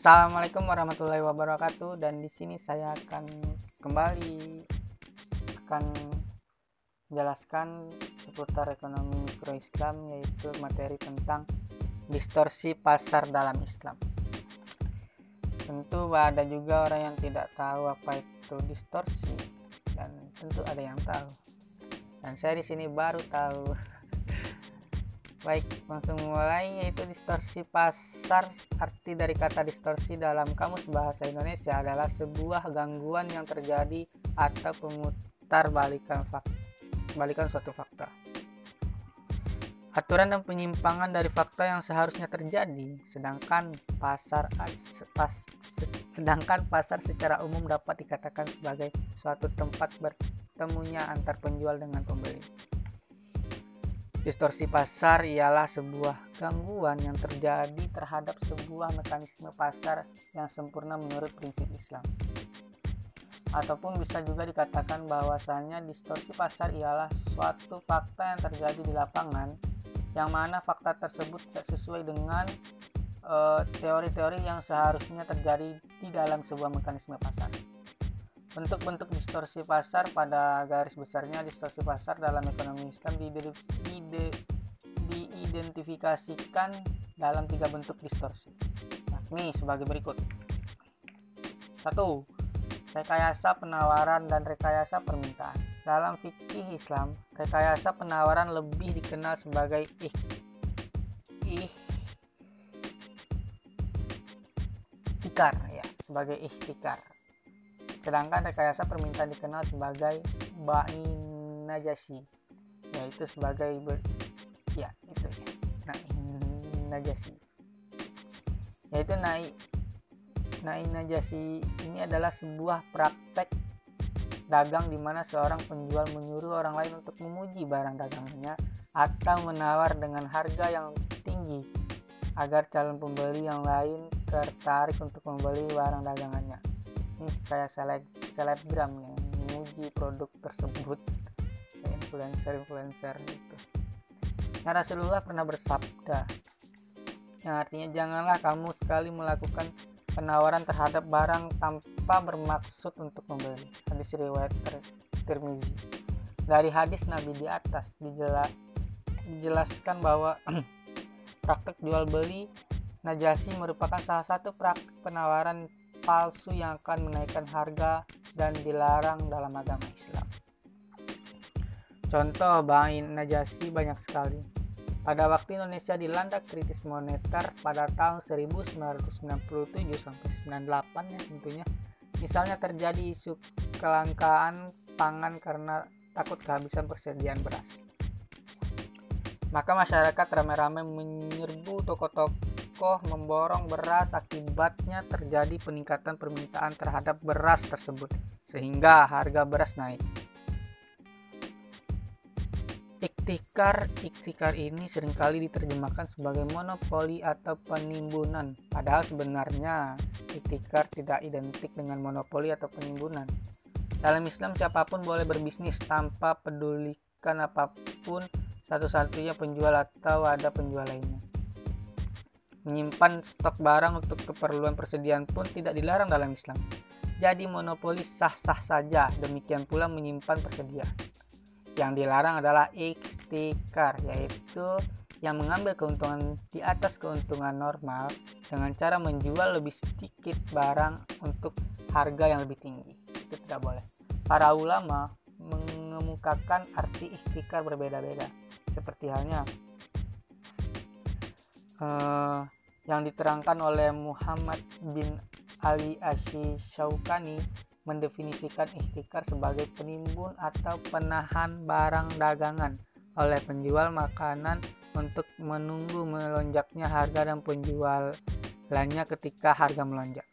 Assalamualaikum warahmatullahi wabarakatuh dan di sini saya akan kembali akan menjelaskan seputar ekonomi mikro Islam yaitu materi tentang distorsi pasar dalam Islam. Tentu ada juga orang yang tidak tahu apa itu distorsi dan tentu ada yang tahu. Dan saya di sini baru tahu Baik, langsung mulai yaitu distorsi pasar. Arti dari kata distorsi dalam kamus bahasa Indonesia adalah sebuah gangguan yang terjadi atau pemutar balikan fakta, balikan suatu fakta. Aturan dan penyimpangan dari fakta yang seharusnya terjadi, sedangkan pasar pas, sedangkan pasar secara umum dapat dikatakan sebagai suatu tempat bertemunya antar penjual dengan pembeli. Distorsi pasar ialah sebuah gangguan yang terjadi terhadap sebuah mekanisme pasar yang sempurna menurut prinsip Islam. Ataupun bisa juga dikatakan bahwasanya distorsi pasar ialah suatu fakta yang terjadi di lapangan yang mana fakta tersebut tidak sesuai dengan eh, teori-teori uh, yang seharusnya terjadi di dalam sebuah mekanisme pasar. Bentuk-bentuk distorsi pasar pada garis besarnya distorsi pasar dalam ekonomi Islam diidentifikasikan dalam tiga bentuk distorsi. Yakni sebagai berikut. Satu, rekayasa penawaran dan rekayasa permintaan. Dalam fikih Islam, rekayasa penawaran lebih dikenal sebagai ih, ih tikar ya, sebagai ikhtikar Sedangkan rekayasa permintaan dikenal sebagai ba'i najasi, yaitu sebagai ber, ya itu ya, naik najasi. Yaitu naik naik najasi ini adalah sebuah praktek dagang di mana seorang penjual menyuruh orang lain untuk memuji barang dagangannya atau menawar dengan harga yang tinggi agar calon pembeli yang lain tertarik untuk membeli barang dagangannya kayak seleb selebgram yang menguji produk tersebut. Kayak influencer influencer gitu. Nah Rasulullah pernah bersabda yang artinya janganlah kamu sekali melakukan penawaran terhadap barang tanpa bermaksud untuk membeli. Hadis riwayat Tirmizi. Dari hadis Nabi di atas dijelaskan bahwa praktek jual beli najasi merupakan salah satu praktek penawaran palsu yang akan menaikkan harga dan dilarang dalam agama Islam. Contoh bain najasi banyak sekali. Pada waktu Indonesia dilanda kritis moneter pada tahun 1997 sampai 98 ya tentunya. Misalnya terjadi isu kelangkaan pangan karena takut kehabisan persediaan beras. Maka masyarakat ramai-ramai menyerbu toko-toko tokoh memborong beras akibatnya terjadi peningkatan permintaan terhadap beras tersebut sehingga harga beras naik. Iktikar Iktikar ini sering kali diterjemahkan sebagai monopoli atau penimbunan padahal sebenarnya iktikar tidak identik dengan monopoli atau penimbunan. Dalam Islam siapa pun boleh berbisnis tanpa pedulikan apa pun satu-satunya penjual atau ada penjual lainnya. Menyimpan stok barang untuk keperluan persediaan pun tidak dilarang dalam Islam. Jadi monopoli sah-sah saja, demikian pula menyimpan persediaan. Yang dilarang adalah iktikar, yaitu yang mengambil keuntungan di atas keuntungan normal dengan cara menjual lebih sedikit barang untuk harga yang lebih tinggi. Itu tidak boleh. Para ulama mengemukakan arti iktikar berbeda-beda. Seperti halnya uh, yang diterangkan oleh Muhammad bin Ali Asy Syaukani mendefinisikan ikhtikar sebagai penimbun atau penahan barang dagangan oleh penjual makanan untuk menunggu melonjaknya harga dan penjual lainnya ketika harga melonjak.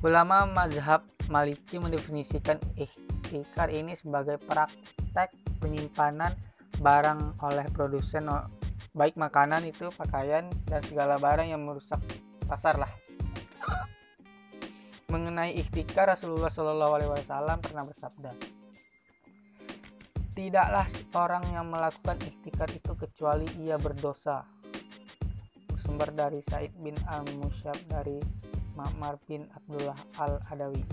Ulama mazhab Maliki mendefinisikan ikhtikar ini sebagai praktek penyimpanan barang oleh produsen baik makanan itu pakaian dan segala barang yang merusak pasar lah mengenai ikhtikar Rasulullah Shallallahu Alaihi Wasallam pernah bersabda tidaklah orang yang melakukan ikhtikar itu kecuali ia berdosa bersumber dari Said bin al-Musyab dari Ma'mar bin Abdullah al-Adawi.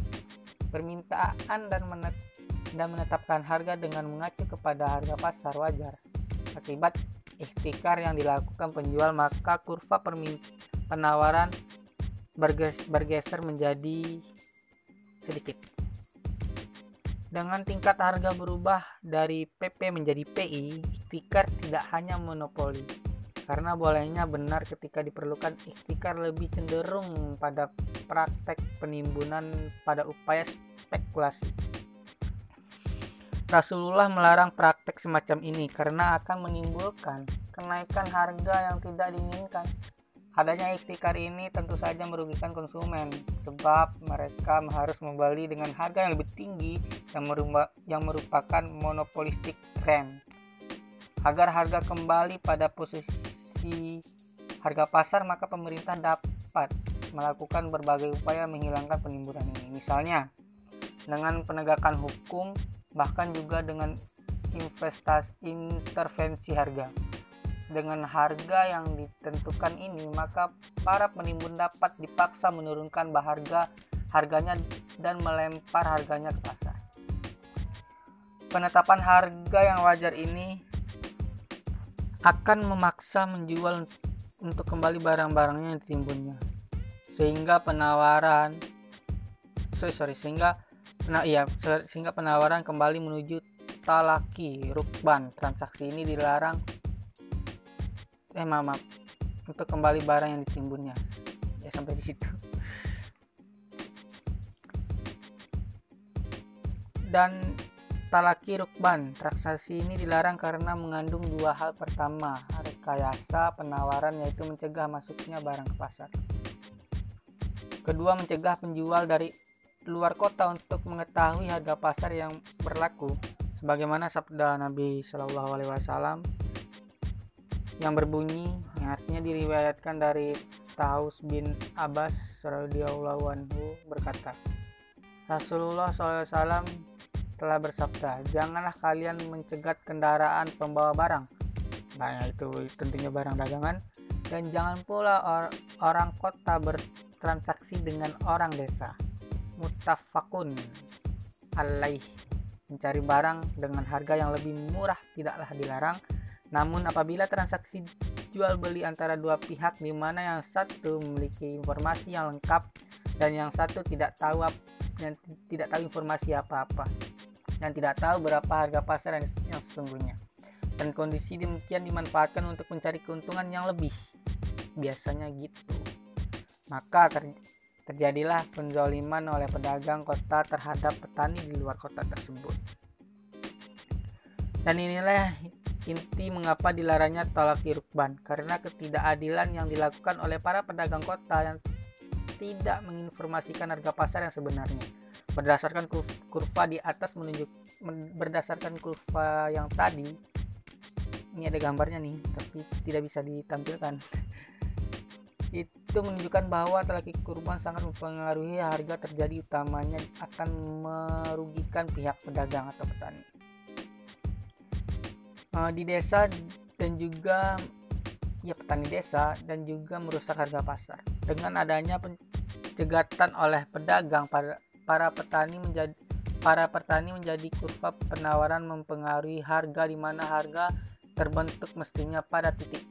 Permintaan dan menetapkan harga dengan mengacu kepada harga pasar wajar. Akibat ikhtikar yang dilakukan penjual maka kurva penawaran bergeser menjadi sedikit. Dengan tingkat harga berubah dari PP menjadi PI, ikhtikar tidak hanya monopoli. Karena bolehnya benar ketika diperlukan ikhtikar lebih cenderung pada praktek penimbunan pada upaya spekulasi. Rasulullah melarang praktek semacam ini karena akan menimbulkan kenaikan harga yang tidak diinginkan. Adanya ikhtikar ini tentu saja merugikan konsumen sebab mereka harus membeli dengan harga yang lebih tinggi yang, merupakan monopolistik trend. Agar harga kembali pada posisi harga pasar maka pemerintah dapat melakukan berbagai upaya menghilangkan penimbunan ini. Misalnya dengan penegakan hukum bahkan juga dengan investasi intervensi harga. Dengan harga yang ditentukan ini, maka para penimbun dapat dipaksa menurunkan harga harganya dan melempar harganya ke pasar. Penetapan harga yang wajar ini akan memaksa menjual untuk kembali barang-barangnya yang ditimbunnya. Sehingga penawaran sorry, sorry sehingga Nah iya, sehingga penawaran kembali menuju talaki rukban. Transaksi ini dilarang eh maaf, maaf untuk kembali barang yang ditimbunnya. Ya sampai di situ. Dan talaki rukban. Transaksi ini dilarang karena mengandung dua hal. Pertama, rekayasa penawaran yaitu mencegah masuknya barang ke pasar. Kedua, mencegah penjual dari luar kota untuk mengetahui harga pasar yang berlaku sebagaimana sabda Nabi Shallallahu alaihi wasallam yang berbunyi yang artinya diriwayatkan dari Taus bin Abbas radhiyallahu anhu berkata Rasulullah SAW telah bersabda janganlah kalian mencegat kendaraan pembawa barang nah itu tentunya barang dagangan dan jangan pula or orang kota bertransaksi dengan orang desa mutafakun alaih. Mencari barang dengan harga yang lebih murah tidaklah dilarang. Namun apabila transaksi jual beli antara dua pihak di mana yang satu memiliki informasi yang lengkap dan yang satu tidak tahu yang tidak tahu informasi apa-apa dan tidak tahu berapa harga pasar yang, sesungguhnya dan kondisi demikian dimanfaatkan untuk mencari keuntungan yang lebih. Biasanya gitu. Maka terjadilah penzoliman oleh pedagang kota terhadap petani di luar kota tersebut. Dan inilah inti mengapa dilarangnya tolak rukban karena ketidakadilan yang dilakukan oleh para pedagang kota yang tidak menginformasikan harga pasar yang sebenarnya. Berdasarkan kurva di atas menunjuk berdasarkan kurva yang tadi ini ada gambarnya nih tapi tidak bisa ditampilkan itu menunjukkan bahwa telaki kurban sangat mempengaruhi harga terjadi utamanya akan merugikan pihak pedagang atau petani. Uh, di desa dan juga ya petani desa dan juga merusak harga pasar. Dengan adanya pencegatan oleh pedagang para para petani menjadi para petani menjadi kurva penawaran mempengaruhi harga di mana harga terbentuk mestinya pada titik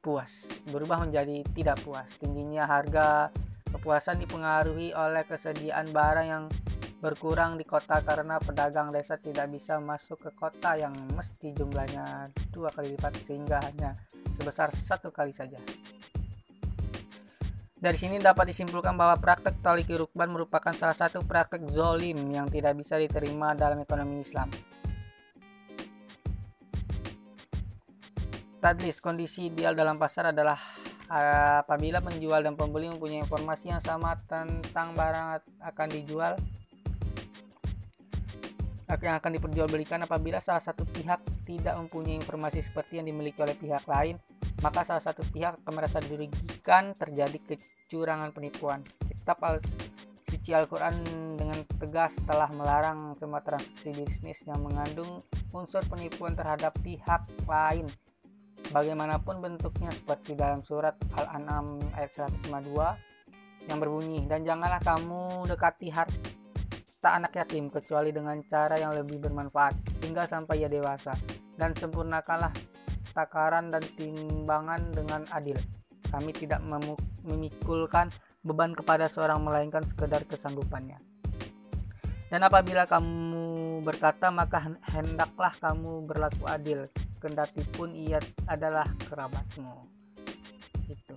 puas berubah menjadi tidak puas. Tingginya harga kepuasan dipengaruhi oleh kesediaan barang yang berkurang di kota karena pedagang desa tidak bisa masuk ke kota yang mesti jumlahnya dua kali lipat sehingga hanya sebesar satu kali saja. Dari sini dapat disimpulkan bahwa praktek taliki rukban merupakan salah satu praktek zolim yang tidak bisa diterima dalam ekonomi Islam. Tadlis kondisi ideal dalam pasar adalah eh, apabila penjual dan pembeli mempunyai informasi yang sama tentang barang akan dijual yang akan diperjualbelikan. Apabila salah satu pihak tidak mempunyai informasi seperti yang dimiliki oleh pihak lain maka salah satu pihak akan merasa dirugikan terjadi kecurangan penipuan. Kitab al suci Al-Quran dengan tegas telah melarang semua transaksi bisnis yang mengandung unsur penipuan terhadap pihak lain bagaimanapun bentuknya seperti dalam surat Al-An'am ayat 152 yang berbunyi dan janganlah kamu dekati harta anak yatim kecuali dengan cara yang lebih bermanfaat hingga sampai ia dewasa. Dan sempurnakanlah takaran dan timbangan dengan adil. Kami tidak memikulkan beban kepada seorang melainkan sekedar kesanggupannya. Dan apabila kamu berkata maka hendaklah kamu berlaku adil kendati pun ia adalah kerabatmu. Itu